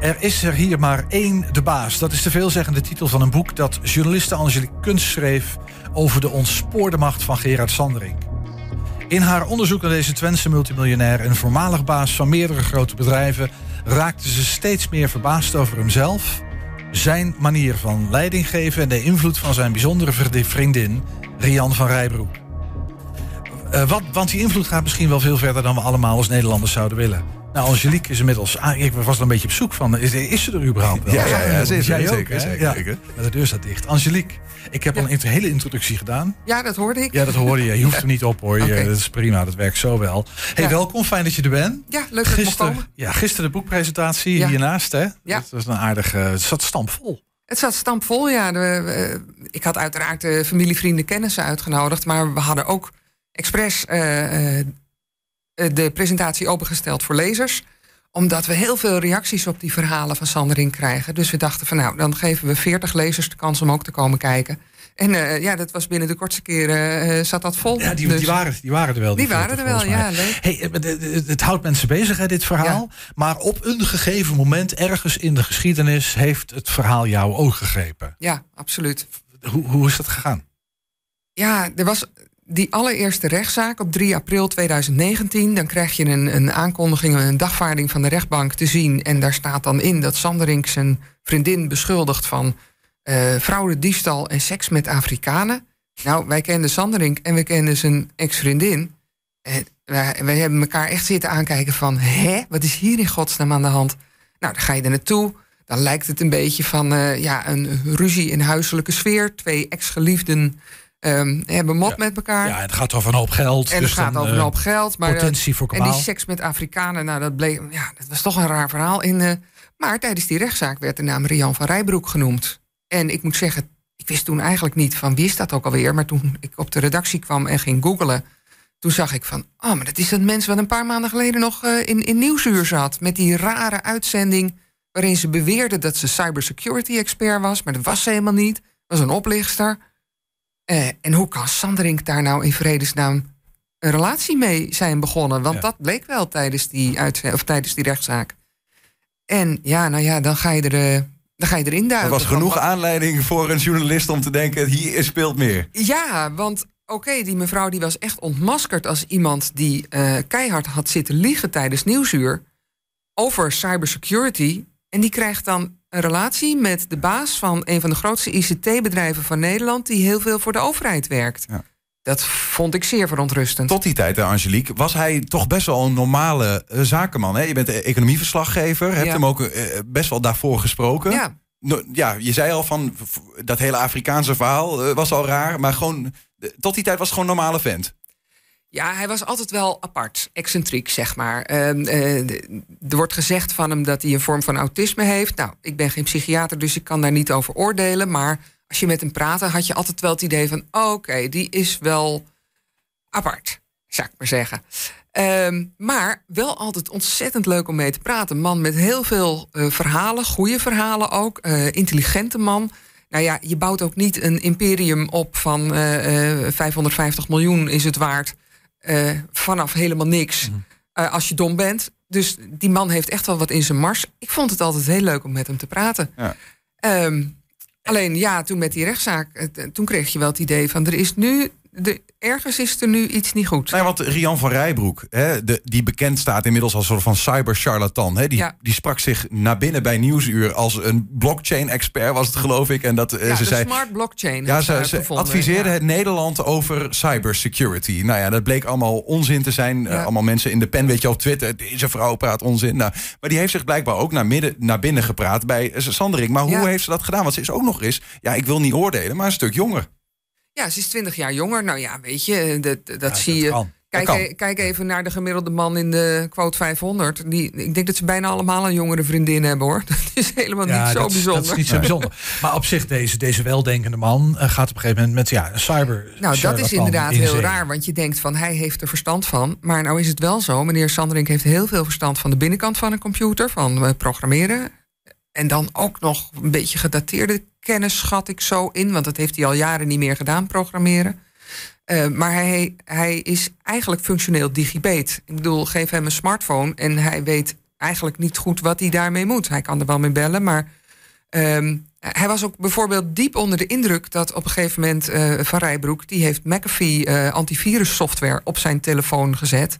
Er is er hier maar één de baas. Dat is de veelzeggende titel van een boek dat journaliste Angelique Kunst schreef over de ontspoorde macht van Gerard Sanderink. In haar onderzoek naar deze Twentse multimiljonair en voormalig baas van meerdere grote bedrijven raakte ze steeds meer verbaasd over hemzelf, zijn manier van leiding geven en de invloed van zijn bijzondere vriendin Rian van Rijbroek. Uh, wat, want die invloed gaat misschien wel veel verder dan we allemaal als Nederlanders zouden willen. Nou, Angelique is inmiddels... Ah, ik was er een beetje op zoek van. Is, is ze er überhaupt wel? Ja, ja, ja, zeker. Jij zeker, ook, zeker, ja. zeker. de deur staat dicht. Angelique, ik heb al een hele introductie gedaan. Ja, dat hoorde ik. Ja, dat hoorde je. Je hoeft er niet op hoor. Okay. Dat is prima, dat werkt zo wel. Hey, welkom. Fijn dat je er bent. Ja, leuk dat je komen. Ja, gisteren de boekpresentatie hiernaast. Hè? Ja. Dat was een aardige... Het zat stampvol. Het zat stampvol, ja. De, ik had uiteraard de familie, vrienden, kennissen uitgenodigd. Maar we hadden ook expres uh, de presentatie opengesteld voor lezers omdat we heel veel reacties op die verhalen van Sandering krijgen. Dus we dachten van nou, dan geven we 40 lezers de kans om ook te komen kijken. En uh, ja, dat was binnen de kortste keren uh, zat dat vol. Ja, die, die, dus waren, die waren er wel. Die, die waren er wel, ja. Leuk. Hey, het, het, houdt mensen bezig, hè, dit verhaal. Maar op een gegeven moment, ergens in de geschiedenis, heeft het verhaal jouw oog gegrepen. Ja, absoluut. Hoe, hoe is dat gegaan? Ja, er was die allereerste rechtszaak op 3 april 2019, dan krijg je een, een aankondiging, een dagvaarding van de rechtbank te zien. En daar staat dan in dat Sanderink zijn vriendin beschuldigt van uh, fraude, diefstal en seks met Afrikanen. Nou, wij kenden Sanderink en we kenden zijn ex-vriendin. En wij, wij, hebben elkaar echt zitten aankijken van... hè, wat is hier in godsnaam aan de hand? Nou, dan ga je er naartoe. Dan lijkt het een beetje van uh, ja, een ruzie in huiselijke sfeer. Twee ex-geliefden um, hebben mot met elkaar. Ja, het gaat over een hoop geld. En dus het gaat over een hoop geld. Maar potentie voor En die seks met Afrikanen, nou, dat bleek, ja, dat was toch een raar verhaal. In, uh, maar tijdens die rechtszaak werd de naam Rian van Rijbroek genoemd. En ik moet zeggen, ik wist toen eigenlijk niet van wie is dat ook alweer. Maar toen ik op de redactie kwam en ging googlen, toen zag ik van, oh, maar dat is dat mens wat een paar maanden geleden nog uh, in, in Nieuwsuur zat. Met die rare uitzending waarin ze beweerde dat ze cybersecurity expert was. Maar dat was ze helemaal niet. Dat was een oplichter. Uh, en hoe kan Sanderink daar nou in vredesnaam een relatie mee zijn begonnen? Want dat bleek wel tijdens die, of tijdens die rechtszaak. En ja, nou ja, dan ga je er. Uh, dan ga je erin duiken. Er was genoeg aanleiding voor een journalist om te denken: hier speelt meer. Ja, want oké, die mevrouw die was echt ontmaskerd als iemand die uh, keihard had zitten liegen tijdens nieuwsuur over cybersecurity. En die krijgt dan een relatie met de baas van een van de grootste ICT-bedrijven van Nederland, die heel veel voor de overheid werkt. Ja. Dat vond ik zeer verontrustend. Tot die tijd, Angelique, was hij toch best wel een normale uh, zakenman. Hè? Je bent economieverslaggever, hebt hem ook uh, best wel daarvoor gesproken. Ja. No, ja, je zei al van dat hele Afrikaanse verhaal uh, was al raar, maar gewoon tot die tijd was het gewoon een normale vent. Ja, hij was altijd wel apart, excentriek, zeg maar. Uh, uh, er wordt gezegd van hem dat hij een vorm van autisme heeft. Nou, ik ben geen psychiater, dus ik kan daar niet over oordelen. Maar als je met hem praatte, had je altijd wel het idee van... oké, die is wel apart, zou ik maar zeggen. Uh, maar wel altijd ontzettend leuk om mee te praten. Man met heel veel uh, verhalen, goede verhalen ook. intelligente man. Nou ja, je bouwt ook niet een imperium op van 550 miljoen is het waard... Uh, vanaf helemaal niks. Mm. Uh, als je dom bent. Dus die man heeft echt wel wat in zijn mars. Ik vond het altijd heel leuk om met hem te praten. Ja. Um, alleen ja, toen met die rechtszaak, uh, toen kreeg je wel het idee van er is nu de, ergens is er nu iets niet goed. Nee, want Rian van Rijbroek, hè, de, die bekend staat inmiddels als een soort van cyber-charlatan. Hè, die, die sprak zich naar binnen bij Nieuwsuur als een blockchain-expert, was het geloof ik. En dat, eh, ja, ze zei, smart blockchain. Ja, ze, ze adviseerde het Nederland over cybersecurity. Nou ja, dat bleek allemaal onzin te zijn. Uh, allemaal mensen in de pen, weet je, op Twitter. Deze vrouw praat onzin. Nou, maar die heeft zich blijkbaar ook naar, midden, naar binnen gepraat bij Sanderik. Maar hoe heeft ze dat gedaan? Want ze is ook nog eens, ja, ik wil niet oordelen, maar een stuk jonger. Ja, ze is 20 jaar jonger. Nou ja, weet je, dat, dat zie je. Kijk, e- kijk, even naar de gemiddelde man in de quote 500. Die, ik denk dat ze bijna allemaal een jongere vriendin hebben hoor. Dat is helemaal niet zo bijzonder. Dat is niet zo bijzonder. maar op zich, deze, deze weldenkende man uh, gaat op een gegeven moment met ja, cyber. Nou, dat is inderdaad heel raar. Want je denkt van hij heeft er verstand van. Maar nou is het wel zo. Meneer Sanderink heeft heel veel verstand van de binnenkant van een computer. Van uh, programmeren. En dan ook nog een beetje gedateerde kennis, schat ik zo in. Want dat heeft hij al jaren niet meer gedaan, programmeren. Uh, maar hij, hij is eigenlijk functioneel digibet. Ik bedoel, geef hem een smartphone en hij weet eigenlijk niet goed wat hij daarmee moet. Hij kan er wel mee bellen, maar ehm, hij was ook bijvoorbeeld diep onder de indruk dat op een gegeven moment uh, Van Rijbroek, die heeft McAfee uh, antivirus software op zijn telefoon gezet.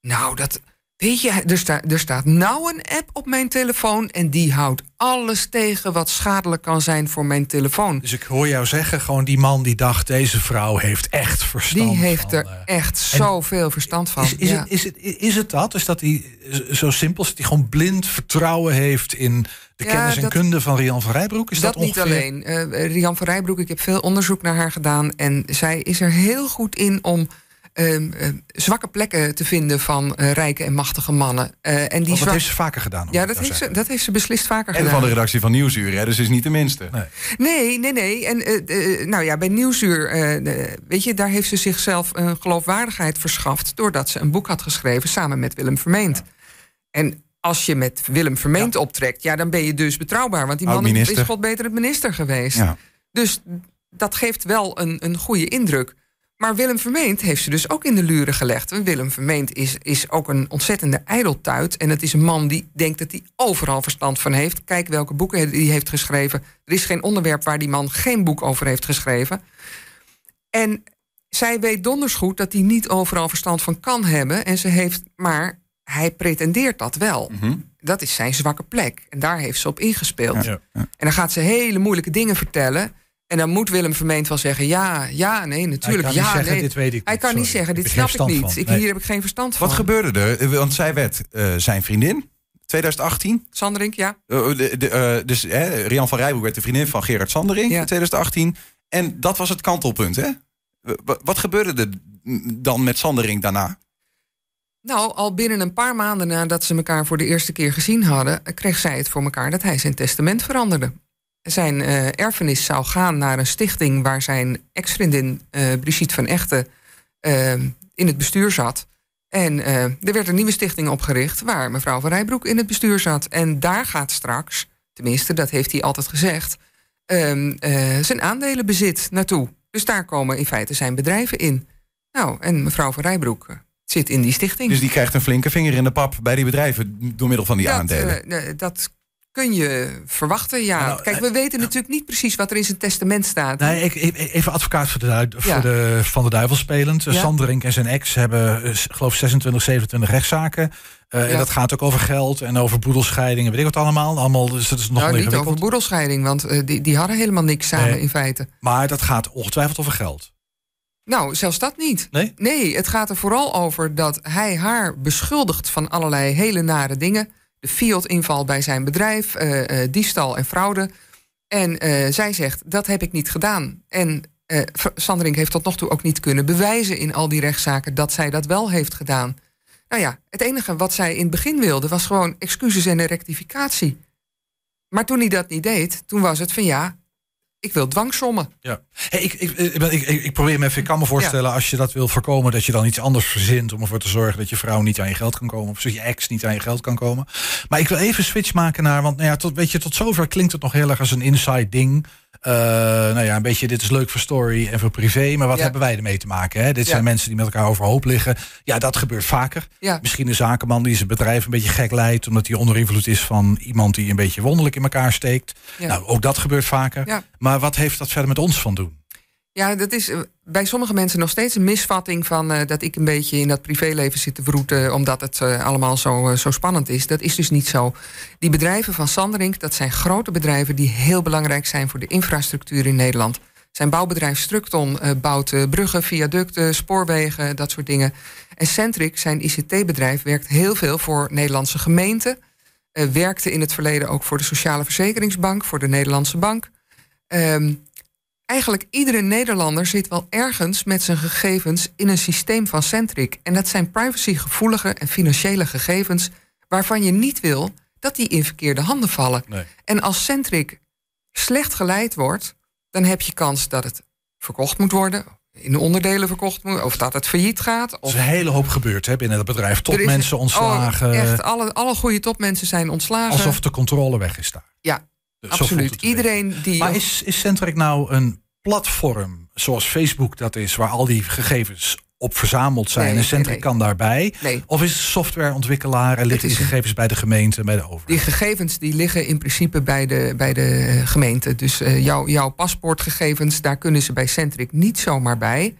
Nou, dat, Weet je, er, staat er staat nou een app op mijn telefoon en die houdt alles tegen wat schadelijk kan zijn voor mijn telefoon. Dus ik hoor jou zeggen, gewoon die man die dacht, deze vrouw heeft echt verstand Die heeft er eh, echt zoveel verstand van. Is, is, het, is, het, is het dat? Is dat hij zo simpel is, dat hij gewoon blind vertrouwen heeft in de kennis en kunde van Rian van Rijbroek? Is dat, dat niet alleen. Uh, Rian van Rijbroek, ik heb veel onderzoek naar haar gedaan en zij is er heel goed in om Ehm, eh, zwakke plekken te vinden van uh, rijke en machtige mannen. Uh, en die dat heeft ze vaker gedaan. Ja, dat heeft, ze, dat heeft ze beslist vaker gedaan. En van de redactie van Nieuwsuur, hè, dus is niet de minste. Nee, nee, nee. En nou ja, bij Nieuwsuur, weet je, daar heeft ze zichzelf een geloofwaardigheid verschaft. doordat ze een boek had geschreven samen met Willem Vermeend. En als je met Willem Vermeend optrekt, ja, dan ben je dus betrouwbaar. Want die man is god beter het minister geweest. Ja. Dus dat geeft wel een, een goede indruk. Maar Willem Vermeend heeft ze dus ook in de luren gelegd. Willem Vermeend is, is ook een ontzettende ijdeltuit. En het is een man die denkt dat hij overal verstand van heeft. Kijk welke boeken hij heeft geschreven. Er is geen onderwerp waar die man geen boek over heeft geschreven. En zij weet donders goed dat hij niet overal verstand van kan hebben. En ze heeft, maar hij pretendeert dat wel. Mhm. Dat is zijn zwakke plek. En daar heeft ze op ingespeeld. Ja. En dan gaat ze hele moeilijke dingen vertellen en dan moet Willem vermeend wel zeggen: ja, ja, nee, natuurlijk. Hij kan ja, niet zeggen: dit weet ik. Hij kan niet zeggen: dit snap ik niet. Ik, Hier heb ik geen verstand van. Wat gebeurde er? Want zij werd uh, zijn vriendin. 2018? Sanderink, ja. Uh, de, de, uh, dus Rian van Rijboek werd de vriendin van Gerard Sanderink ja. in 2018. En dat was het kantelpunt, hè? Wat gebeurde er dan met Sanderink daarna? Nou, al binnen een paar maanden nadat ze elkaar voor de eerste keer gezien hadden, kreeg zij het voor elkaar dat hij zijn testament veranderde. Zijn uh, erfenis zou gaan naar een stichting waar zijn ex-vriendin uh, Brigitte van Echten uh, in het bestuur zat. En er werd een nieuwe stichting opgericht waar mevrouw van Rijbroek in het bestuur zat. En daar gaat straks, tenminste dat heeft hij altijd gezegd, ehm, zijn aandelenbezit naartoe. Dus daar komen in feite zijn bedrijven in. Nou, en mevrouw van Rijbroek zit in die stichting. Dus die krijgt een flinke vinger in de pap bij die bedrijven door middel van die dat, aandelen? dat kun je verwachten, ja. Nou, Kijk, we weten natuurlijk niet precies wat er in zijn testament staat. Nee, ik, even advocaat voor de, voor de, van de duivel spelend. Ja. Sanderink en zijn ex hebben, uh, geloof 26, 27 rechtszaken. Uh, En dat gaat ook over geld en over boedelscheidingen, weet ik wat allemaal. allemaal dus dat is nog nou, niet over boedelscheiding, want uh, die, die hadden helemaal niks samen nee, in feite. Maar dat gaat ongetwijfeld over geld. Nou, zelfs dat niet. Nee? Nee, het gaat er vooral over dat hij haar beschuldigt van allerlei hele nare dingen de Fiat-inval bij zijn bedrijf, uh, uh, diefstal en fraude. En uh, zij zegt, dat heb ik niet gedaan. En Sandring heeft tot nog toe ook niet kunnen bewijzen in al die rechtszaken dat zij dat wel heeft gedaan. Nou ja, het enige wat zij in het begin wilde was gewoon excuses en een rectificatie. Maar toen hij dat niet deed, toen was het van ja, ik wil dwangsommen. Ja. Hey, ik, ik, ik, ik, probeer me even, ik kan me voorstellen, als je dat wil voorkomen, dat je dan iets anders verzint om ervoor te zorgen dat je vrouw niet aan je geld kan komen. Of dat je ex niet aan je geld kan komen. Maar ik wil even switch maken naar, want nou ja, tot, weet je, tot zover klinkt het nog heel erg als een inside ding. Uh, nou ja, een beetje dit is leuk voor story en voor privé. Maar wat hebben wij ermee te maken? Hè? Dit zijn mensen die met elkaar overhoop liggen. Ja, dat gebeurt vaker. Misschien een zakenman die zijn bedrijf een beetje gek leidt. Omdat hij onder invloed is van iemand die een beetje wonderlijk in elkaar steekt. Nou, ook dat gebeurt vaker. Maar wat heeft dat verder met ons van doen? Ja, dat is eh, bij sommige mensen nog steeds een misvatting van uh, dat ik een beetje in dat privéleven zit te vroeten omdat het allemaal zo, zo spannend is. Dat is dus niet zo. Die bedrijven van Sanderink, dat zijn grote bedrijven die heel belangrijk zijn voor de infrastructuur in Nederland. Zijn bouwbedrijf Structon bouwt bruggen, viaducten, spoorwegen, dat soort dingen. En Centric, zijn ICT-bedrijf, werkt heel veel voor Nederlandse gemeenten. werkte in het verleden ook voor de Sociale Verzekeringsbank, voor de Nederlandse Bank. Um, eigenlijk iedere Nederlander zit wel ergens met zijn gegevens in een systeem van Centric. En dat zijn privacygevoelige en financiële gegevens waarvan je niet wil dat die in verkeerde handen vallen. En als Centric slecht geleid wordt, dan heb je kans dat het verkocht moet worden, in onderdelen verkocht moet, of dat het failliet gaat. Of... Er is een hele hoop gebeurd hè, binnen het bedrijf. Topmensen ontslagen. Oh, echt, alle, alle goede topmensen zijn ontslagen. Alsof de controle weg is daar. Ja, Absoluut. Iedereen die. Maar is, is Centric nou een platform zoals Facebook dat is, waar al die gegevens op verzameld zijn en Centric kan daarbij? Of is het softwareontwikkelaar en liggen die gegevens bij de gemeente, bij de overheid? Die gegevens die liggen in principe bij de, bij de gemeente. Dus uh, jouw, jouw paspoortgegevens, daar kunnen ze bij Centric niet zomaar bij.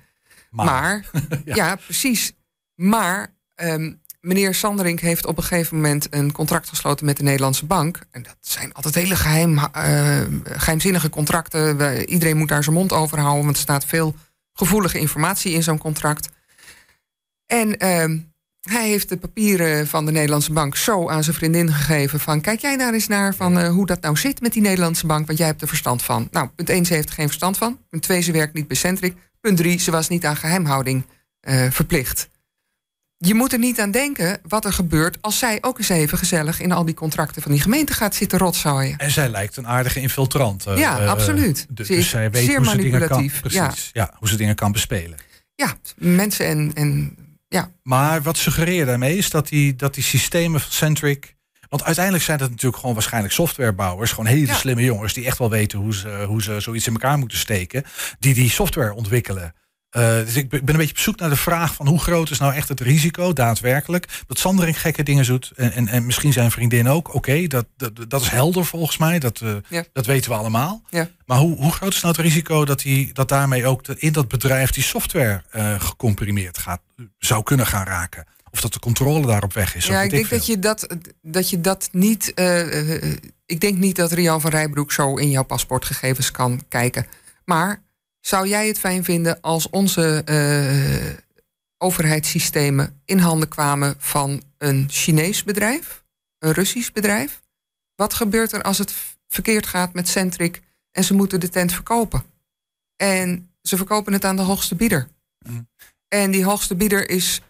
Maar, ja. precies. Maar ehm, meneer Sanderink heeft op een gegeven moment een contract gesloten met de Nederlandse bank. En dat zijn altijd hele geheim, uh, geheimzinnige contracten. Iedereen moet daar zijn mond over houden, want er staat veel gevoelige informatie in zo'n contract. En ehm, hij heeft de papieren van de Nederlandse bank zo aan zijn vriendin gegeven van kijk jij daar eens naar van uh, hoe dat nou zit met die Nederlandse bank, want jij hebt er verstand van. Nou, punt 1, ze heeft er geen verstand van. Punt 2, ze werkt niet bij Centric. Punt 3, ze was niet aan geheimhouding uh, verplicht. Je moet er niet aan denken wat er gebeurt als zij ook eens even gezellig in al die contracten van die gemeente gaat zitten rotzooien. En zij lijkt een aardige infiltrant. Uh, ja, absoluut. Dus, dus zij weet zeer hoe ze dingen kan, precies, ja. hoe ze dingen kan bespelen. Ja, mensen en, en ja. Maar wat suggereer je daarmee is dat die, dat die systemen van Centric. Want uiteindelijk zijn dat natuurlijk gewoon waarschijnlijk softwarebouwers. Gewoon hele slimme jongens die echt wel weten hoe ze, hoe ze zoiets in elkaar moeten steken. Die die software ontwikkelen. Uh, dus ik ben een beetje op zoek naar de vraag van hoe groot is nou echt het risico daadwerkelijk. Dat Sandering gekke dingen doet en, en, en misschien zijn vriendin ook. Oké, dat, dat, dat is helder volgens mij. Dat, uh, dat weten we allemaal. Ja. Maar hoe, hoe groot is nou het risico dat, die, dat daarmee ook in dat bedrijf die software uh, gecomprimeerd gaat, zou kunnen gaan raken? Of dat de controle daarop weg is? Ja, ik denk dat je dat, dat je dat niet. ik denk niet dat Rian van Rijbroek zo in jouw paspoortgegevens kan kijken. Maar zou jij het fijn vinden als onze uh, overheidssystemen in handen kwamen van een Chinees bedrijf, een Russisch bedrijf? Wat gebeurt er als het verkeerd gaat met Centric en ze moeten de tent verkopen? En ze verkopen het aan de hoogste bieder. Mm. En die hoogste bieder is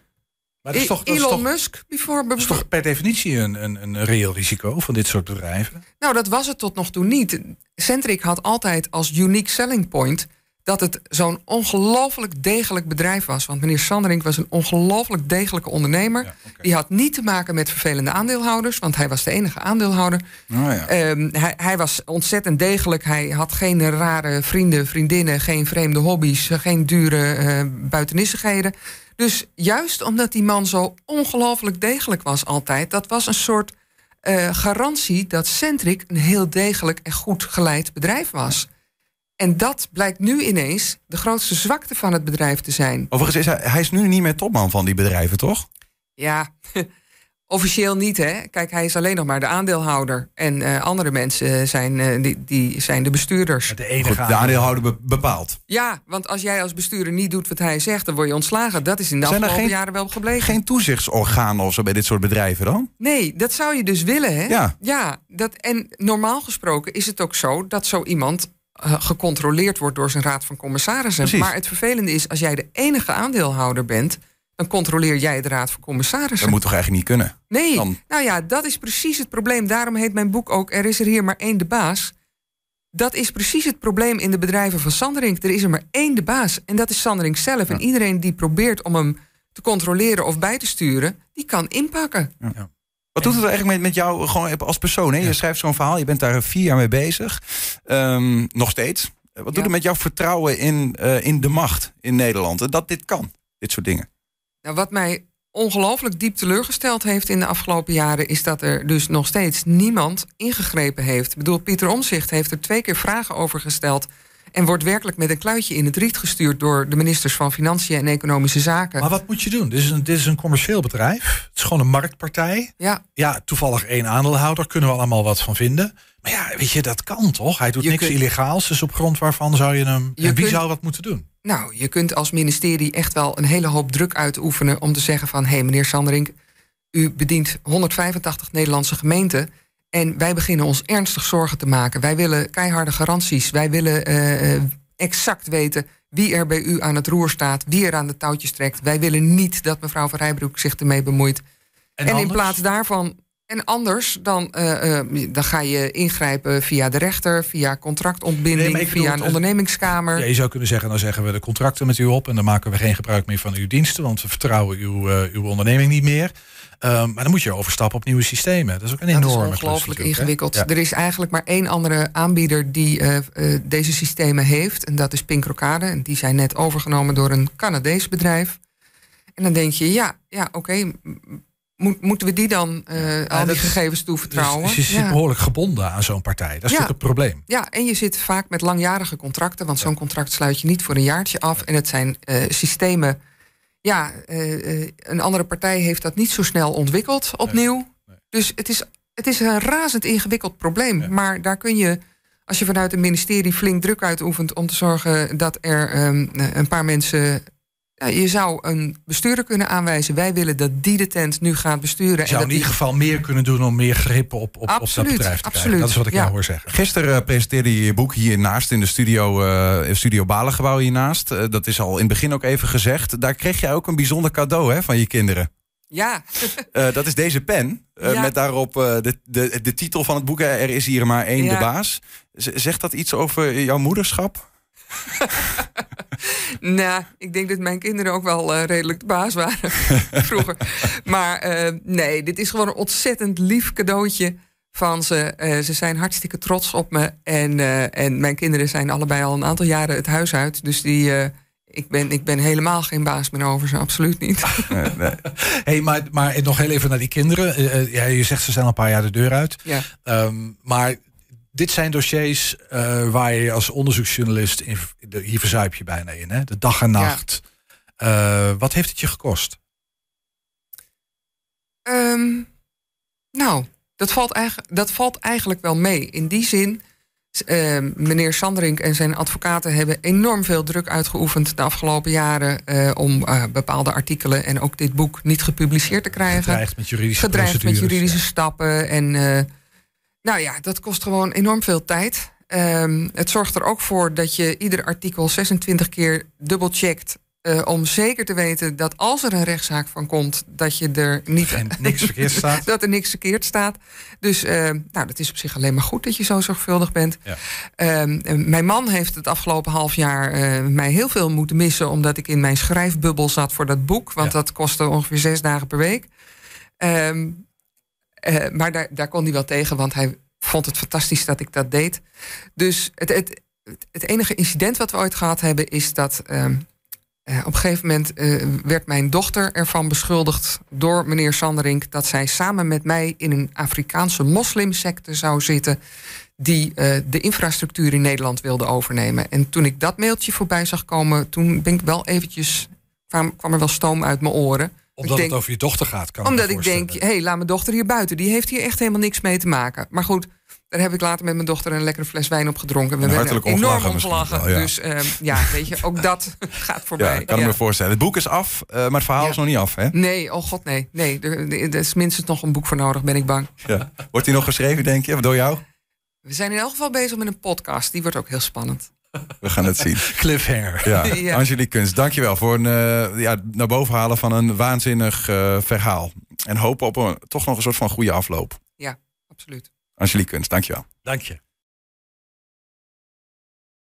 maar dat is toch, Elon Musk bijvoorbeeld. Dat is toch per definitie een, een, een reëel risico van dit soort bedrijven? Nou, dat was het tot nog toe niet. Centric had altijd als unique selling point dat het zo'n ongelooflijk degelijk bedrijf was. Want meneer Sanderink was een ongelooflijk degelijke ondernemer. Die had niet te maken met vervelende aandeelhouders, want hij was de enige aandeelhouder. Oh, ja. Ehm, hij, hij, was ontzettend degelijk. Hij had geen rare vrienden, vriendinnen, geen vreemde hobby's, geen dure uh, buitenissigheden. Dus juist omdat die man zo ongelooflijk degelijk was altijd, dat was een soort uh, garantie dat Centric een heel degelijk en goed geleid bedrijf was. En dat blijkt nu ineens de grootste zwakte van het bedrijf te zijn. Overigens is hij, hij is nu niet meer topman van die bedrijven, toch? Ja, officieel niet. Hè? Kijk, hij is alleen nog maar de aandeelhouder. En uh, andere mensen zijn, uh, die, die zijn de bestuurders. De, enige Goed, de aandeelhouder bepaalt. Ja, want als jij als bestuurder niet doet wat hij zegt, dan word je ontslagen. Dat is in de zijn afgelopen geen, jaren wel gebleken. Geen toezichtsorganen of zo bij dit soort bedrijven dan? Nee, dat zou je dus willen. Hè? Ja. ja dat, en normaal gesproken is het ook zo dat zo iemand eh, gecontroleerd wordt door zijn raad van commissarissen. Maar het vervelende is, als jij de enige aandeelhouder bent, dan controleer jij de raad van commissarissen. Dat moet toch eigenlijk niet kunnen? Nee, nou ja, dat is precies het probleem. Daarom heet mijn boek ook Er is er hier maar één de baas. Dat is precies het probleem in de bedrijven van Sanderink. Er is er maar één de baas en dat is Sanderink zelf. En iedereen die probeert om hem te controleren of bij te sturen, die kan inpakken. Ja. Wat doet het eigenlijk met, met jou gewoon als persoon? Hè? Je schrijft zo'n verhaal, je bent daar vier jaar mee bezig. Um, nog steeds. Wat doet het met jouw vertrouwen in, uh, in de macht in Nederland? Dat dit kan, dit soort dingen. Nou, wat mij ongelooflijk diep teleurgesteld heeft in de afgelopen jaren... is dat er dus nog steeds niemand ingegrepen heeft. Ik bedoel, Pieter Omzicht heeft er twee keer vragen over gesteld... En wordt werkelijk met een kluitje in het riet gestuurd door de ministers van Financiën en Economische Zaken. Maar wat moet je doen? Dit is een, dit is een commercieel bedrijf. Het is gewoon een marktpartij. Ja. ja, toevallig één aandeelhouder, kunnen we allemaal wat van vinden. Maar ja, weet je, dat kan toch? Hij doet niks illegaals, dus op grond waarvan zou je hem... Je en wie zou wat moeten doen? Nou, je kunt als ministerie echt wel een hele hoop druk uitoefenen... om te zeggen van, hé hey, meneer Sanderink... u bedient 185 Nederlandse gemeenten... En wij beginnen ons ernstig zorgen te maken. Wij willen keiharde garanties. Wij willen uh, exact weten wie er bij u aan het roer staat, wie er aan de touwtjes trekt. Wij willen niet dat mevrouw van Rijbroek zich ermee bemoeit. En, en in plaats daarvan. En anders, dan, uh, dan ga je ingrijpen via de rechter, via contractontbinding, via een ondernemingskamer. Ja, je zou kunnen zeggen, dan zeggen we de contracten met u op en dan maken we geen gebruik meer van uw diensten, want we vertrouwen uw, uh, uw onderneming niet meer. Um, maar dan moet je overstappen op nieuwe systemen. Dat is ook een enorme Dat is ongelooflijk ingewikkeld. Er is eigenlijk maar één andere aanbieder die uh, uh, deze systemen heeft. En dat is Pink Rocade. En die zijn net overgenomen door een Canadees bedrijf. En dan denk je, ja, ja oké, moeten we die dan uh, al die gegevens toevertrouwen? Dus, dus je zit behoorlijk gebonden aan zo'n partij. Dat is natuurlijk het probleem. Ja, en je zit vaak met langjarige contracten, want zo'n contract sluit je niet voor een jaartje af. En het zijn uh, systemen. Ja, uh, een andere partij heeft dat niet zo snel ontwikkeld opnieuw. Dus het is, het is een razend ingewikkeld probleem. Maar daar kun je, als je vanuit het ministerie flink druk uitoefent om te zorgen dat er um, een paar mensen je zou een bestuurder kunnen aanwijzen. Wij willen dat die de tent nu gaat besturen. Je zou in ieder geval meer kunnen doen om meer grip op, op, op dat bedrijf te absoluut. Dat is wat ik jou hoor zeggen. Gisteren uh, presenteerde je je boek hiernaast in de studio, uh, studio Balengebouw hiernaast. Uh, dat is al in het begin ook even gezegd. Daar kreeg jij ook een bijzonder cadeau hè, van je kinderen. Ja. dat is deze pen. Ja. Met daarop de, de, de titel van het boek. Er is hier maar één, ja. de baas. zegt dat iets over jouw moederschap? nou, ik denk dat mijn kinderen ook wel uh, redelijk de baas waren vroeger. Maar uh, nee, dit is gewoon een ontzettend lief cadeautje van ze. Uh, ze zijn hartstikke trots op me. En, en mijn kinderen zijn allebei al een aantal jaren het huis uit. Dus die, ik, ben, ik ben helemaal geen baas meer over ze, absoluut niet. Nee, nee. Hey, maar, maar nog heel even naar die kinderen. ja, je zegt ze zijn al een paar jaar de deur uit. Ja. Um, maar dit zijn dossiers uh, waar je als onderzoeksjournalist, in, hier verzuip je bijna in, hè? de dag en nacht. Ja. Uh, wat heeft het je gekost? Um, nou, dat valt, eigenlijk, dat valt eigenlijk wel mee. In die zin, uh, meneer Sanderink en zijn advocaten hebben enorm veel druk uitgeoefend de afgelopen jaren uh, om bepaalde artikelen en ook dit boek niet gepubliceerd te krijgen. Gedreigd met juridische, Gedreigd met juridische ja. stappen en nou ja, dat kost gewoon enorm veel tijd. Um, het zorgt er ook voor dat je ieder artikel 26 keer dubbelcheckt. Uh, om zeker te weten dat als er een rechtszaak van komt, dat je er niet. En niks verkeerd staat. dat er niks verkeerd staat. Dus uh, nou, dat is op zich alleen maar goed dat je zo zorgvuldig bent. Ja. Um, mijn man heeft het afgelopen half jaar uh, mij heel veel moeten missen, omdat ik in mijn schrijfbubbel zat voor dat boek. Want ja. dat kostte ongeveer zes dagen per week. Um, uh, maar daar, daar kon hij wel tegen, want hij vond het fantastisch dat ik dat deed. Dus het, het, het enige incident wat we ooit gehad hebben is dat. Uh, uh, op een gegeven moment werd mijn dochter ervan beschuldigd door meneer Sanderink dat zij samen met mij in een Afrikaanse moslimsecte zou zitten die de infrastructuur in Nederland wilde overnemen. En toen ik dat mailtje voorbij zag komen, toen ben ik wel eventjes kwam er wel stoom uit mijn oren omdat denk, het over je dochter gaat. Kan omdat ik denk, hé, hey, laat mijn dochter hier buiten. Die heeft hier echt helemaal niks mee te maken. Maar goed, daar heb ik later met mijn dochter een lekkere fles wijn op gedronken. We hebben enorm om gelachen. Ja. Dus um, ja, weet je, ook dat gaat voorbij. Ja, kan ik ja. me voorstellen. Het boek is af, uh, maar het verhaal ja. is nog niet af, hè? Nee, oh god, nee. nee er, er, is minstens nog een boek voor nodig, ben ik bang. Ja. Wordt die nog geschreven, denk je, door jou? We zijn in elk geval bezig met een podcast. Die wordt ook heel spannend. We gaan het zien. Cliffhanger. Ja. ja. Angelique Kunst, dankjewel voor een uh, ja, naar boven halen van een waanzinnig uh, verhaal. En hopen op een, toch nog een soort van goede afloop. Ja, absoluut. Angelique Kunst, dankjewel. Dank je.